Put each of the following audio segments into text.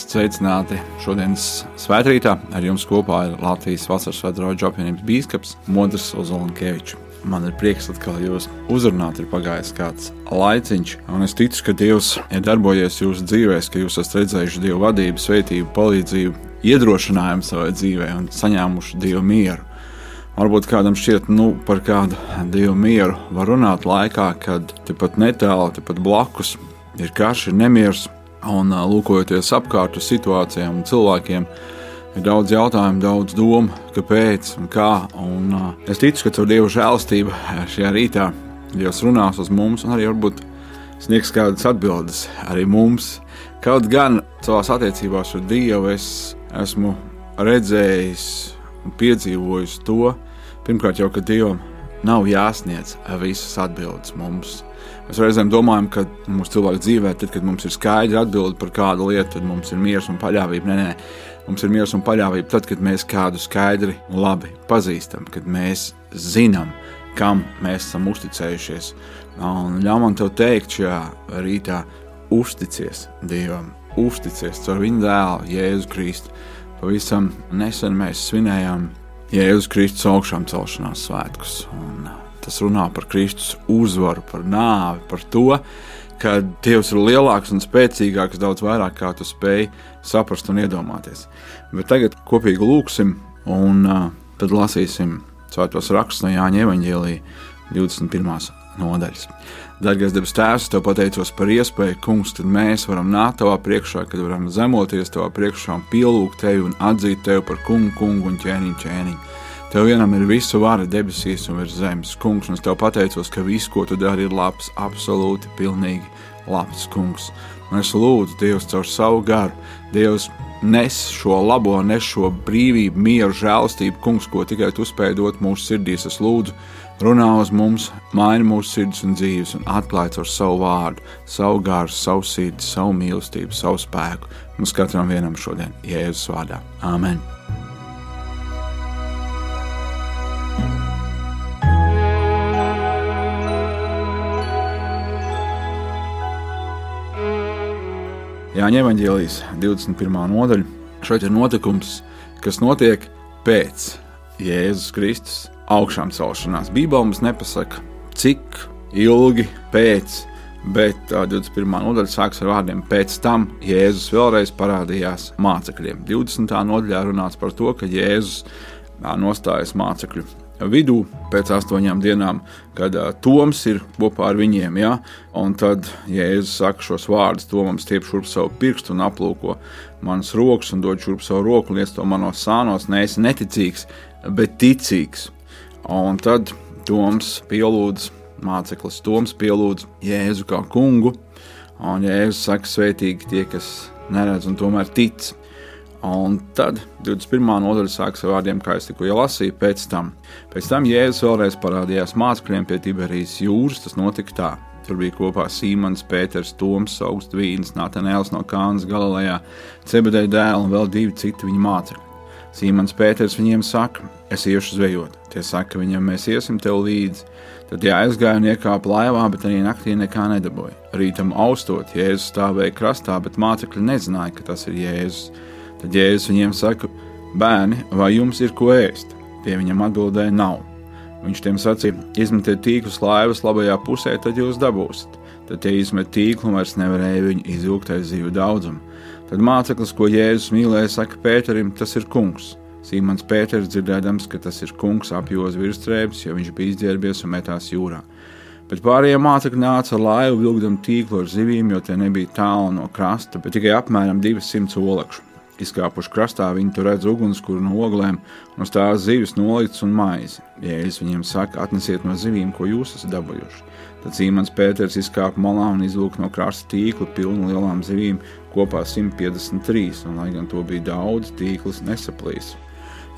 Esat sveicināti šodienas svētkrītā. Ar jums kopā ir Latvijas Vasaras Svētdienas apvienības bīskaps Modris Ozolankevičs. Man ir prieks atkal jūs uzrunāt, ir pagājis kāds laiciņš, un es ticu, ka Dievs ir darbojies jūsu dzīvēs, ka jūs esat redzējuši Dieva vadību, svētību, palīdzību, iedrošinājumu savā dzīvē un saņēmuši Dieva mieru. Varbūt kādam šķiet, nu, par kādu dievu mieru var runāt laikā, kad tepat netālu, tepat blakus ir karš, ir nemieris, un lūkojoties apkārt uz situācijām un cilvēkiem, Ir daudz jautājumu, daudz domu, kāpēc un kā. Un, es ticu, ka caur Dieva žēlastību šajā rītā Dievs runās uz mums un arī varbūt sniegs kādas atbildes arī mums. Kaut gan savās attiecībās ar Dievu es esmu redzējis un piedzīvojis to, pirmkārt jau, ka Dievam nav jāsniedz visas atbildes mums. Mēs reizēm domājam, ka mūsu cilvēku dzīvē, tad, kad mums ir skaidra atbilde par kādu lietu, tad mums ir miers un paļāvība. Nē, nē, Mums ir miers un paļāvība tad, kad mēs kādu skaidri un labi pazīstam, kad mēs zinām, kam mēs esam uzticējušies. Un ļauj man te teikt, šajā rītā uzticies Dievam, uzticies caur viņa dēlu, Jēzu Kristu. Pavisam nesen mēs svinējām Jēzus Kristus augšām celšanās svētkus. Un tas runā par Kristus uzvaru, par nāvi, par to, ka Dievs ir lielāks un spēcīgāks daudz vairāk, kā tu spēj saprast un iedomāties. Bet tagad kopīgi lūksim, un uh, tad lasīsim svētos rakstus no Jāņa Evanģēlīja 21. nodaļas. Dārgais debes Tēvs, te pateicos par iespēju, Kungs, kad mēs varam nākt Tavā priekšā, kad varam zemoties Tavā priekšā un pielūgt Tevi un atzīt Tevi par kungu, kungu un ķēniņu, ķēniņu. Tev vienam ir visu vara debesīs un virs zemes, kungs, un es tev pateicos, ka viss, ko tu dari, ir labs, absolūti, pilnīgi labs, kungs. Un es lūdzu, Dievs, caur savu garu, Dievs, nes šo labo, nes šo brīvību, mieru, žēlastību, kungs, ko tikai tu spēj dot mūsu sirdīs. Es lūdzu, runā uz mums, maini mūsu sirdis un dzīves, un atklāj ar savu vārdu, savu gāru, savu sirdi, savu mīlestību, savu spēku. Mums katram vienam šodien, Jēzus vārdā. Āmen! Jāņa Evangelijas 21. nodaļa. Šeit ir notikums, kas notiek pēc Jēzus Kristus augšām celšanās. Bībelē mums nepasaka, cik ilgi pēc, bet 21. nodaļa sākas ar vārdiem: Pēc tam Jēzus vēlreiz parādījās mācekļiem. 20. nodaļā runāts par to, ka Jēzus nostājas mācekļu vidū pēc astoņām dienām, kad uh, Toms ir kopā ar viņiem. Ja? Un tad Jēzus saka šos vārdus: Tomam stiep šurp savu pirkstu un aplūko manas rokas, un dod šurp savu roku, liec to manos sānos. Nē, es neticīgs, bet ticīgs. Un tad Toms pielūdz māceklis, Toms pielūdz Jēzu kā kungu. Un Jēzus saka, sveitīgi tie, kas neredz un tomēr tic. Un tad 21. nodaļa sākas ar vārdiem, kā es tikko jau lasīju. Pēc tam, pēc tam Jēzus vēlreiz parādījās mācekļiem pie Tiberijas jūras. Tas notika tā. Tur bija kopā Sīmans, Pēters, Toms, Augustvīns, Natanēls no Kānas Galilejā, Cebedēja dēls un vēl divi citi viņa mācekļi. Sīmans Pēters viņiem saka, es iešu zvejot. Tie saka, viņam mēs iesim tev līdzi. Tad jāaizgāja un iekāpa laivā, bet arī naktī nekā nedabūja. Rītam austot, Jēzus stāvēja krastā, bet mācekļi nezināja, ka tas ir Jēzus. Tad Jēzus viņiem saka, bērni, vai jums ir ko ēst? Tie viņam atbildēja, nav. Viņš tiem sacīja, izmetiet tīklus laivas labajā pusē, tad jūs dabūsiet. Tad tie izmet tīklu un vairs nevarēja viņu izvilkt aiz zivju daudzumu. Tad māceklis, ko Jēzus mīlēja, saka Pēterim, tas ir kungs. Sīmans Pēters dzirdēdams, ka tas ir kungs, apjos virsstrēbes, jo viņš bija izģērbies un metās jūrā. Bet pārējie mācekļi nāca ar laivu, vilkdam tīklu ar zivīm, jo tie nebija tālu no krasta, bet tikai apmēram 200 olekšu. Izkāpuši krastā, viņi tur redz ugunskura no oglēm, un uz tās zivis nolikts un maizi. Jēzus viņiem saka, atnesiet no zivīm, ko jūs esat dabūjuši. Tad Zīmans Pēters izkāpa malā un izlūka no krasta tīklu pilnu lielām zivīm, kopā 153, un lai gan to bija daudz, tīkls nesaplīs.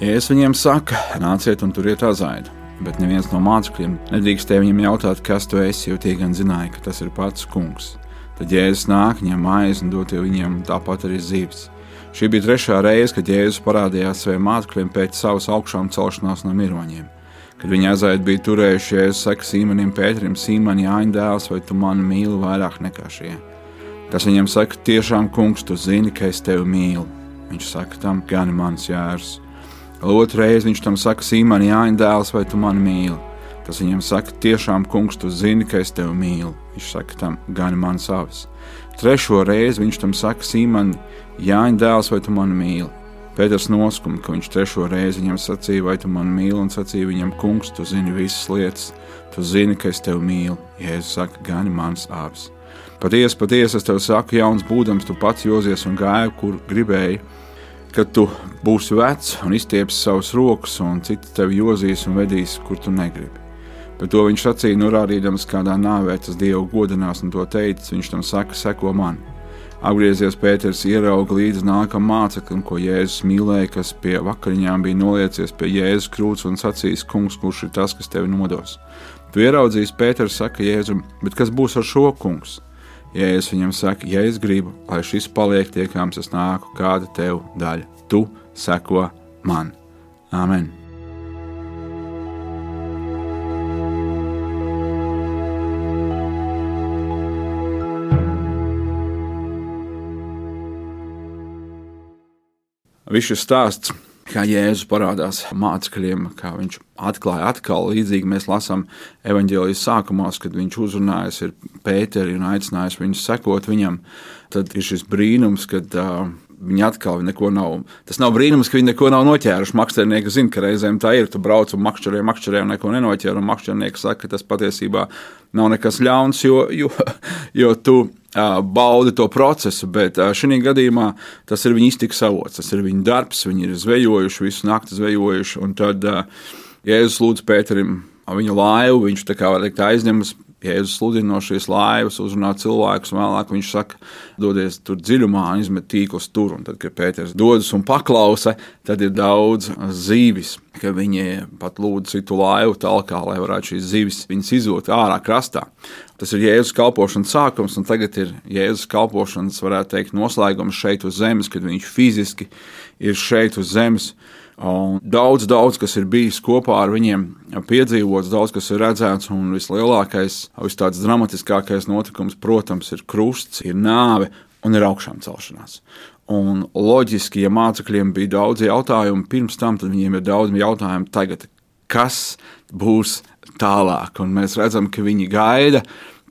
Jēzus viņiem saka, nāciet un turiet azaidu. Bet neviens no mācekļiem nedrīkstēja viņam jautāt, kas tu esi, jo tie gan zināja, ka tas ir pats kungs. Tad Jēzus nāk, ņem maizi un dod viņiem tāpat arī zivs. Šī bija trešā reize, kad Jēzus parādījās saviem mācekļiem pēc savas augšām celšanās no miroņiem. Kad viņi aizēja bija turējuši, Jēzus saka Sīmanim Pēterim, Sīmaņa Jāņa dēls, vai tu mani mīli vairāk nekā šie? Tas viņam saka, tiešām, kungs, tu zini, ka es tevi mīlu. Viņš saka, tam gan mans jērs. Otru reizi viņš tam saka, Sīmani, jāņem dēls, vai tu mani mīli? Tas viņam saka, tiešām, kungs, tu zini, ka es tevi mīlu. Viņš saka, tam gan man savs. Trešo reizi viņš tam saka, Sīmani, jāņem dēls, vai tu mani mīli? Pēters noskuma, ka viņš trešo reizi viņam sacīja, vai tu mani mīli, un sacīja viņam, kungs, tu zini visas lietas, tu zini, ka es tevi mīlu. Jēzus saka, gani mans āvis. Patiesi, patiesi es tev saku, jauns būdams, tu pats jozies un gāji, kur gribēji, kad tu būsi vecs un izstiepsi savus rokas, un citi tevi jozīs un vedīs, kur tu negribi. Bet to viņš sacīja, norādījams, kādā nāvē tas Dievu godinās, un to teicis, viņš tam saka, seko man. Apgriezies Pēters ierauga līdzi nākamam māceklim, ko Jēzus mīlēja, kas pie vakariņām bija noliecies pie Jēzus krūts un sacījis: Kungs, kurš ir tas, kas tevi nodos? Tu ieraudzīsi, Pēters saka Jēzum, bet kas būs ar šo kungs? Jēzus viņam saka, ja es gribu, lai šis paliek tiekams, es nāku, kāda tev daļa. Tu seko man. Āmen! Viss šis stāsts, kā Jēzus parādās mācekļiem, kā viņš atklāja atkal, līdzīgi mēs lasām evanģēlijas sākumos, kad viņš uzrunājas Pēteri un aicinājis viņus sekot viņam. Tad ir šis brīnums, kad uh, viņi atkal neko nav. Tas nav brīnums, ka viņi neko nav noķēruši. Makšķernieki zina, ka reizēm tā ir. Tu brauc un makšķerē, makšķerē un neko nenoķer. Un makšķernieki saka, ka tas patiesībā nav nekas ļauns, jo, jo, jo tu baudi to procesu. Bet šī gadījumā tas ir viņa iztikas avots, tas ir viņa darbs. Viņi ir zvejojuši, visu nakti zvejojuši. Un tad Jēzus lūdz Pēterim viņa laivu, viņš tā kā teikt aizņemas Jēzus sludina no šīs laivas, uzrunā cilvēkus, un vēlāk viņš saka, dodies tur dziļumā izmet tīklus tur. Un tad, kad Pēters dodas un paklausa, tad ir daudz zīvis, ka viņi pat lūdz citu laivu talkā, lai varētu šīs zivis izvilkt ārā krastā. Tas ir Jēzus kalpošanas sākums, un tagad ir Jēzus kalpošanas, varētu teikt, noslēgums šeit uz zemes, kad viņš fiziski ir šeit uz zemes. Un daudz, daudz, kas ir bijis kopā ar viņiem, piedzīvots, daudz kas ir redzēts, un vislielākais, vis dramatiskākais notikums, protams, ir krusts, ir nāve un ir augšām celšanās. Un loģiski, ja mācekļiem bija daudz jautājumu pirms tam, tad viņiem ir daudz jautājumu tagad, kas būs tālāk. Un mēs redzam, ka viņi gaida,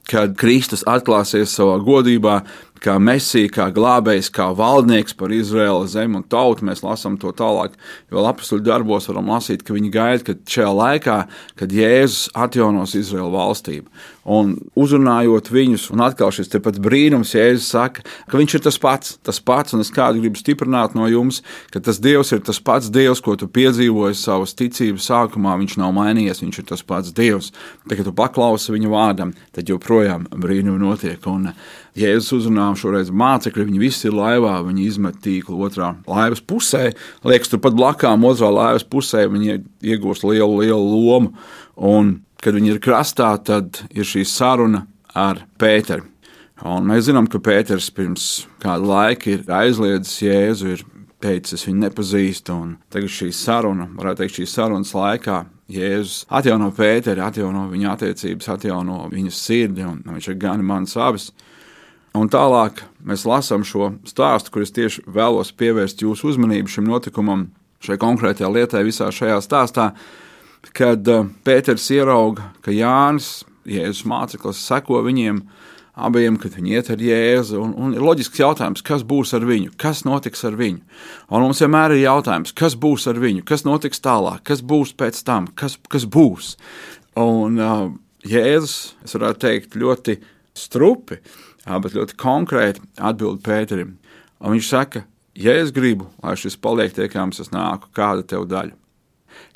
kad Kristus atklāsies savā godībā, kā mesija, kā glābējs, kā valdnieks par Izraēlas zemi un tautu. Mēs lasām to tālāk, jo apakstuļu darbos varam lasīt, ka viņi gaida, ka šajā laikā, kad Jēzus atjaunos Izraēlu valstību. Un uzrunājot viņus, un atkal šis brīnums, Jēzus saka, ka viņš ir tas pats, tas pats, un es kādu gribu stiprināt no jums, ka tas Dievs ir tas pats Dievs, ko tu piedzīvoji savas ticības sākumā. Viņš nav mainījies, viņš ir tas pats Dievs. Tad, kad tu paklausi viņa vārdam, tad joprojām brīnumi notiek. Un Jēzus uzrunā šoreiz mācekļi, viņi visi ir laivā, viņi izmet tīklu otrā laivas pusē. Liekas, turpat blakām otrā laivas pusē viņi iegūst lielu, lielu lomu. Un kad viņi ir krastā, tad ir šī saruna ar Pēteru. Un mēs zinām, ka Pēters pirms kāda laika ir aizliedzis Jēzu, ir teicis, viņu nepazīstu. Tagad šī saruna, varētu teikt, šīs sarunas laikā Jēzus atjauno Pēteri, atjauno viņa attiecības, atjauno viņa sirdi, un viņš ir gan mans abas. Un tālāk mēs lasām šo stāstu, kur es tieši vēlos pievērst jūsu uzmanību šim notikumam, šai konkrētajai lietai visā šajā stāstā kad eh, Pēters ierauga, ka Jānis, Jēzus māceklis, seko viņiem abiem, kad viņi iet ar Jēzu. Un, un ir loģisks jautājums, kas būs ar viņu, kas notiks ar viņu. Un mums vienmēr ir jautājums, kas būs ar viņu, kas notiks tālāk, kas būs pēc tam, kas, kas būs. Un uh, Jēzus, es varētu teikt, ļoti strupi, bet ļoti konkrēti atbild Pēterim. Un viņš saka, ja es gribu, lai šis paliek tiekams, es nāku, kāda tev daļa?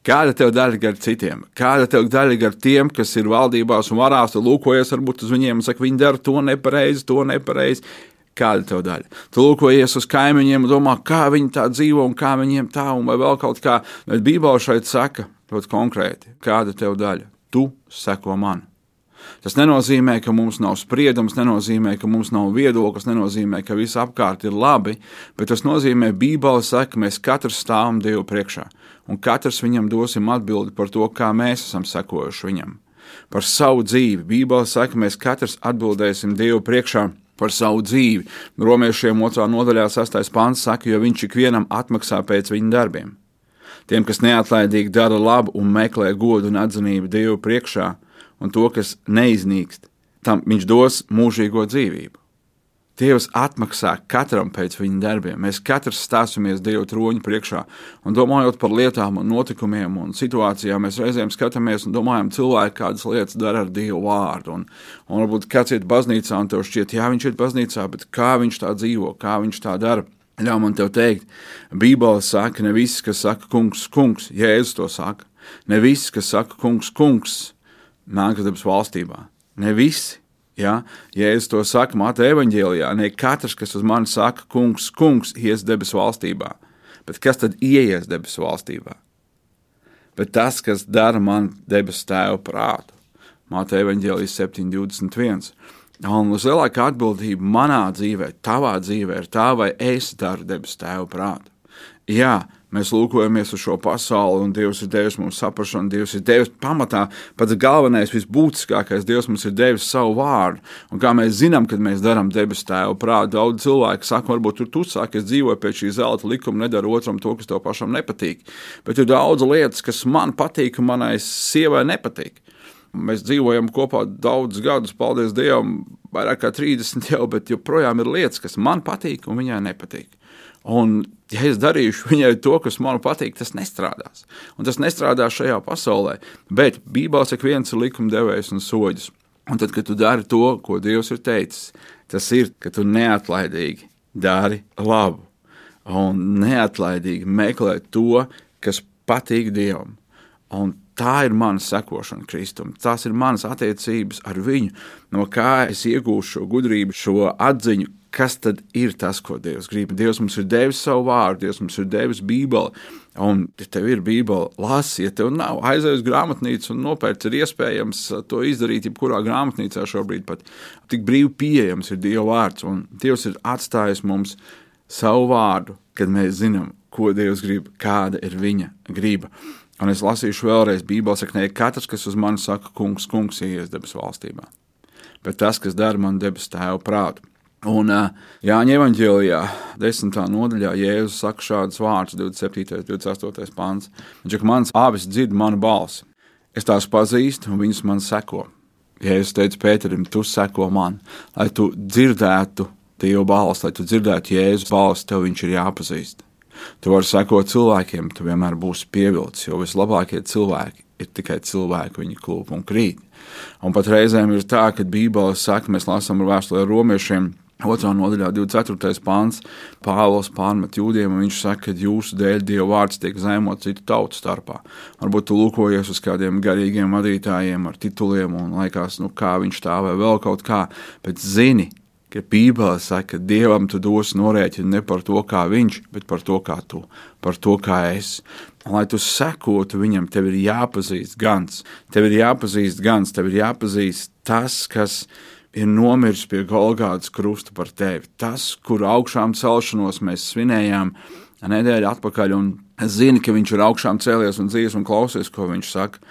Kāda tev daļa gar citiem? Kāda tev daļa gar tiem, kas ir valdībās un varās, tu lūkojies varbūt uz viņiem un saki, viņi dara to nepareizi, to nepareizi. Kāda tev daļa? Tu lūkojies uz kaimiņiem un domā, kā viņi tā dzīvo un kā viņiem tā, un vai vēl kaut kā. Bet Bībelē šeit saka ļoti konkrēti, kāda tev daļa? Tu seko man. Tas nenozīmē, ka mums nav spriedums, nenozīmē, ka mums nav viedoklis, nenozīmē, ka viss apkārt ir labi, bet tas nozīmē, ka Bībele saka, ka mēs katrs stāvam Dievu priekšā un katrs viņam dosim atbildi par to, kā mēs esam sekojuši viņam. Par savu dzīvi. Bībeli saka, mēs katrs atbildēsim Dievu priekšā par savu dzīvi. Romiešiem 2. nodaļā 6. pāns saka, jo viņš ikvienam atmaksā pēc viņa darbiem. Tiem, kas neatlaidīgi dara labu un meklē godu un atzinību Dievu priekšā, un to, kas neiznīkst, tam viņš dos mūžīgo dzīvību. Dievs atmaksā katram pēc viņa darbiem. Mēs katrs stāsimies Dieva troņa priekšā. Un domājot par lietām, un notikumiem un situācijām, mēs reizēm skatāmies un domājam, cilvēki kādas lietas dara ar Dieva vārdu. Un, un varbūt kāds iet baznīcā un tev šķiet, jā, viņš iet baznīcā, bet kā viņš tā dzīvo, kā viņš tā dara. Ļauj man te teikt, Bībele saka, ne viss, kas saka, kungs, kungs, Jēzus to saka. Ne viss, kas saka, kungs, kungs, nāk debes valstībā. Ne visi Ja, Jēzus to saka Māte evanģēlijā, ne katrs, kas uz mani saka, kungs, kungs, ies debesu valstībā, bet kas tad ieies debesu valstībā? Bet tas, kas dara man debesu tēvu prātu. Māte evanģēlijas 721. Un lielākā atbildība manā dzīvē, tavā dzīvē, ir tā, vai es daru debesu tēvu prātu. Jā, Mēs lūkojamies uz šo pasauli, un Dievs ir devis mums saprāšanu. Dievs ir devis pamatā pats galvenais, visbūtiskākais. Dievs mums ir devis savu vārdu. Un kā mēs zinām, kad mēs darām debesu tēvu prātu, daudz cilvēku saka, varbūt tur tu saki, es dzīvoju pēc šī zelta likuma, nedaru otram to, kas tev pašam nepatīk. Bet ir daudz lietas, kas man patīk, un manai sievai nepatīk. Mēs dzīvojam kopā daudzus gadus, paldies Dievam, vairāk kā 30 jau, bet joprojām ir lietas, kas man patīk un viņai nepatīk. Un, ja es darīšu viņai to, kas man patīk, tas nestrādās. Un tas nestrādās šajā pasaulē. Bet Bībelē ik viens ir likumdevējs un soļus. Un tad, kad tu dari to, ko Dievs ir teicis, tas ir, ka tu neatlaidīgi dari labu un neatlaidīgi meklē to, kas patīk Dievam. Un tā ir mana sekošana Kristum. Tās ir manas attiecības ar viņu, no kā es iegūšu šo gudrību, šo atziņu, kas tad ir tas, ko Dievs grib. Dievs mums ir devis savu vārdu, Dievs mums ir devis Bībeli. Un, ja tev ir Bībele, lasi, ja tev nav, aizej uz grāmatnīcu un nopērc, ir iespējams to izdarīt jebkurā grāmatnīcā šobrīd. Pat tik brīvi pieejams ir Dieva vārds, un Dievs ir atstājis mums savu vārdu, kad mēs zinām, ko Dievs grib, kāda ir viņa griba. Un es lasīšu vēlreiz, Bībelē saka, ne katrs, kas uz mani saka, kungs, kungs, ies debesu valstībā, bet tas, kas dara man debesu tēvu prātu. Un Jāņa Evanģēlijā, 10. nodaļā, Jēzus saka šādus vārdus, 27. un 28. pāns. Viņš saka, mans avis dzird manu balsi. Es tās pazīstu, un viņas man seko. Jēzus teica Pēterim, tu seko man, lai tu dzirdētu Dieva balsi, lai tu dzirdētu Jēzus balsi, tev viņš ir jāpazīst. Tu vari sekot cilvēkiem, tu vienmēr būsi pievilcis, jo vislabākie cilvēki ir tikai cilvēki, viņi klūp un krīt. Un pat reizēm ir tā, ka Bībele saka, mēs lasām vēstulē romiešiem, Otrā nodaļā, 24. pāns, Pāvils pārmet jūdiem, un viņš saka, ka jūsu dēļ Dieva vārds tiek zemot citu tautu starpā. Varbūt tu lūkojies uz kādiem garīgiem vadītājiem ar tituliem, un liekas, nu, kā viņš tā vai vēl kaut kā, bet zini, ka Bībele saka, ka Dievam tu dos norēķinu ne par to, kā viņš, bet par to, kā tu, par to, kā es. Lai tu sekotu viņam, tev ir jāpazīst gans, tev ir jāpazīst gans, tev ir jāpazīst tas, kas ir ir nomiris pie Golgātas krusta par tevi. Tas, kur augšām celšanos mēs svinējām nedēļu atpakaļ, un es zinu, ka viņš ir augšām cēlies un dzīves un klausies, ko viņš saka.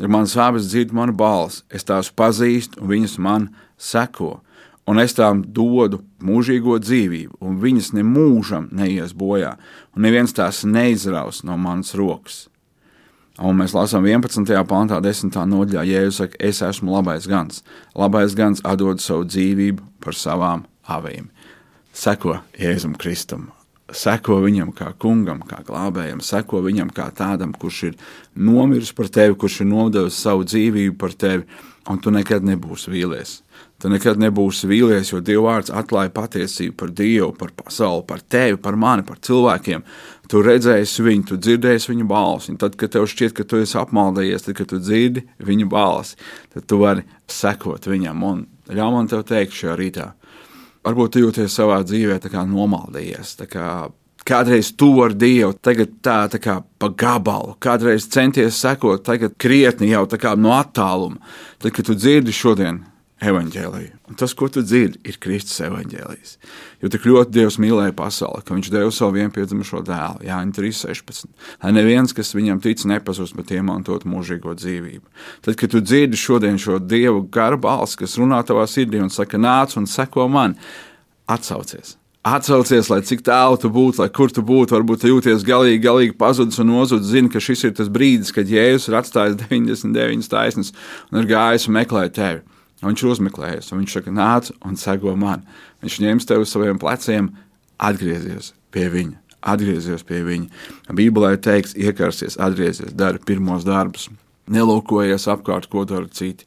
Ir mans abas dzird manu balsi, es tās pazīstu, un viņas man seko. Un es tām dodu mūžīgo dzīvību, un viņas nemūžam neies bojā, un neviens tās neizraus no manas rokas. Un mēs lasām 11. pantā, 10. nodaļā, Jēzus saka, es esmu labais gans. Labais gans atdod savu dzīvību par savām avīm. Seko Jēzum Kristum, seko viņam kā kungam, kā glābējam, seko viņam kā tādam, kurš ir nomiris par tevi, kurš ir nodevis savu dzīvību par tevi, un tu nekad nebūsi vīlies. Tu nekad nebūsi vīlies, jo Dieva vārds atklāja patiesību par Dievu, par pasauli, par tevi, par mani, par cilvēkiem. Tu redzēsi viņu, tu dzirdēsi viņa balsi. Tad, kad tev šķiet, ka tu esi apmaldījies, tad, kad tu dzirdi viņa balsi, tad tu vari sekot viņam. Un ļauj man te teikt šajā rītā, varbūt tu jūties savā dzīvē nomaldījies. Kādreiz tu ar Dievu, tagad tā, tā kā pa gabalu, kādreiz centies sekot, tagad krietni jau tā kā no attāluma. Tad, kad tu dzirdi šodien evaņģēliju. Un tas, ko tu dzirdi, ir Kristus evaņģēlijs. Jo tik ļoti Dievs mīlēja pasauli, ka Viņš deva savu vienpiedzimušo dēlu, Jānis 3.16. Lai neviens, kas viņam tic, nepazūst, bet iemantot mūžīgo dzīvību. Tad, kad tu dzirdi šodien šo Dievu garu balsi, kas runā tavā sirdī un saka, nāc un seko man, atsaucies! Atcaucies, lai cik tālu tu būtu, lai kur tu būtu, varbūt jūties galīgi, galīgi pazudis un nozudis. Zini, ka šis ir tas brīdis, kad Jēzus ir atstājis 99 taisnes un ir gājis un meklējis tevi. Un viņš ir uzmeklējis, un viņš saka, nāc un sego man. Viņš ņems tevi uz saviem pleciem, atgriezies pie viņa. Atgriezies pie viņa. Bībelē teikts, iekarsies, atgriezies, dara pirmos darbus, nelūkojies apkārt, ko dara citi.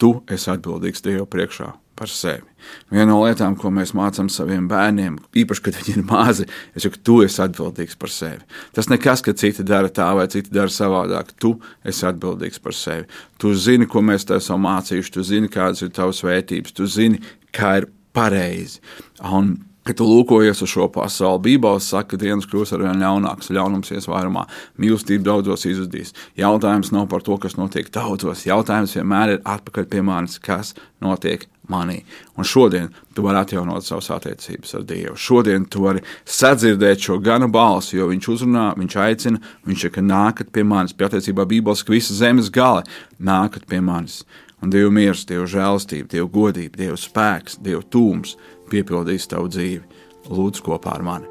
Tu esi atbildīgs Dievu priekšā par sevi. Viena no lietām, ko mēs mācām saviem bērniem, īpaši, kad viņi ir mazi, ir, ka tu esi atbildīgs par sevi. Tas nekas, ka citi dara tā vai citi dara savādāk. Tu esi atbildīgs par sevi. Tu zini, ko mēs tev esam mācījuši, tu zini, kādas ir tavas vērtības, tu zini, kā ir pareizi. Un Kad tu lūkojies uz šo pasauli, Bībeli saka, ka dienas kļūs ar vien ļaunākas, ļaunums iesvairumā, mīlestība daudzos izzudīs. Jautājums nav par to, kas notiek daudzos. Jautājums vienmēr ir atpakaļ pie manis, kas notiek manī. Un šodien tu vari atjaunot savas attiecības ar Dievu. Šodien tu vari sadzirdēt šo gana balsi, jo Viņš uzrunā, Viņš aicina, Viņš saka, nākat pie manis. Pie attiecībā Bībeles, ka visas zemes gali nākat pie manis. Un Dieva miers, Dieva žēlstība, Dieva godība, Dieva spēks, Dieva tūms piepildīs tavu dzīvi. Lūdzu, kopā ar mani.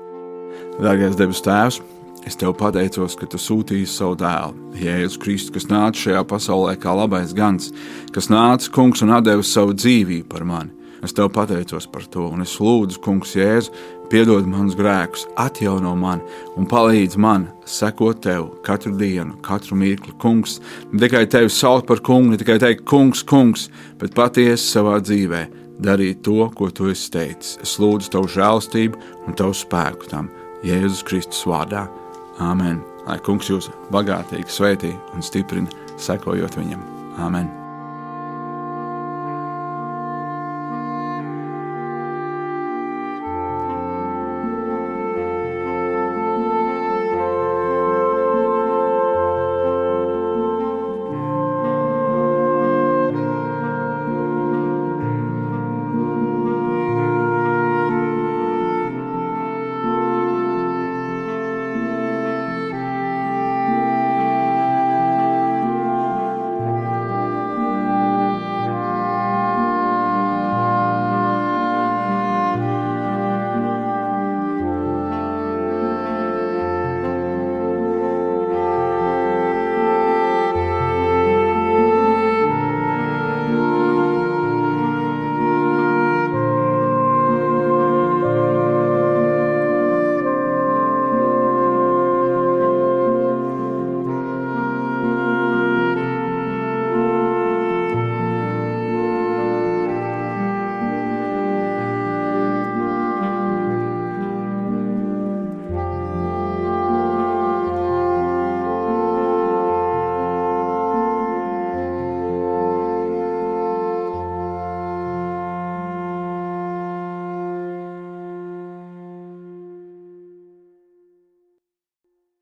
Dārgais debes Tēvs, es tev pateicos, ka tu sūtīji savu dēlu, Jēzu Kristu, kas nāca šajā pasaulē kā labais gans, kas nāca kungs un deva savu dzīvību par mani. Es tev pateicos par to, un es lūdzu, kungs, Jēzu, piedod manus grēkus, atjauno mani un palīdz man sekot tev katru dienu, katru mirkli. Kungs, ne tikai tevi saukt par kungu, ne tikai teikt, kungs, kungs, bet patiesi savā dzīvē darīt to, ko tu esi teicis. Es lūdzu tavu žēlstību un tavu spēku tam Jēzus Kristus vārdā. Āmen! Lai kungs jūs bagātīgi svētī un stiprina, sekojot viņam. Āmen!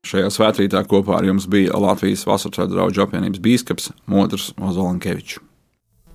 Šajā svētkrītā kopā ar jums bija Latvijas Vasarā draugu apvienības bīskaps Motrs Ozolankevičs.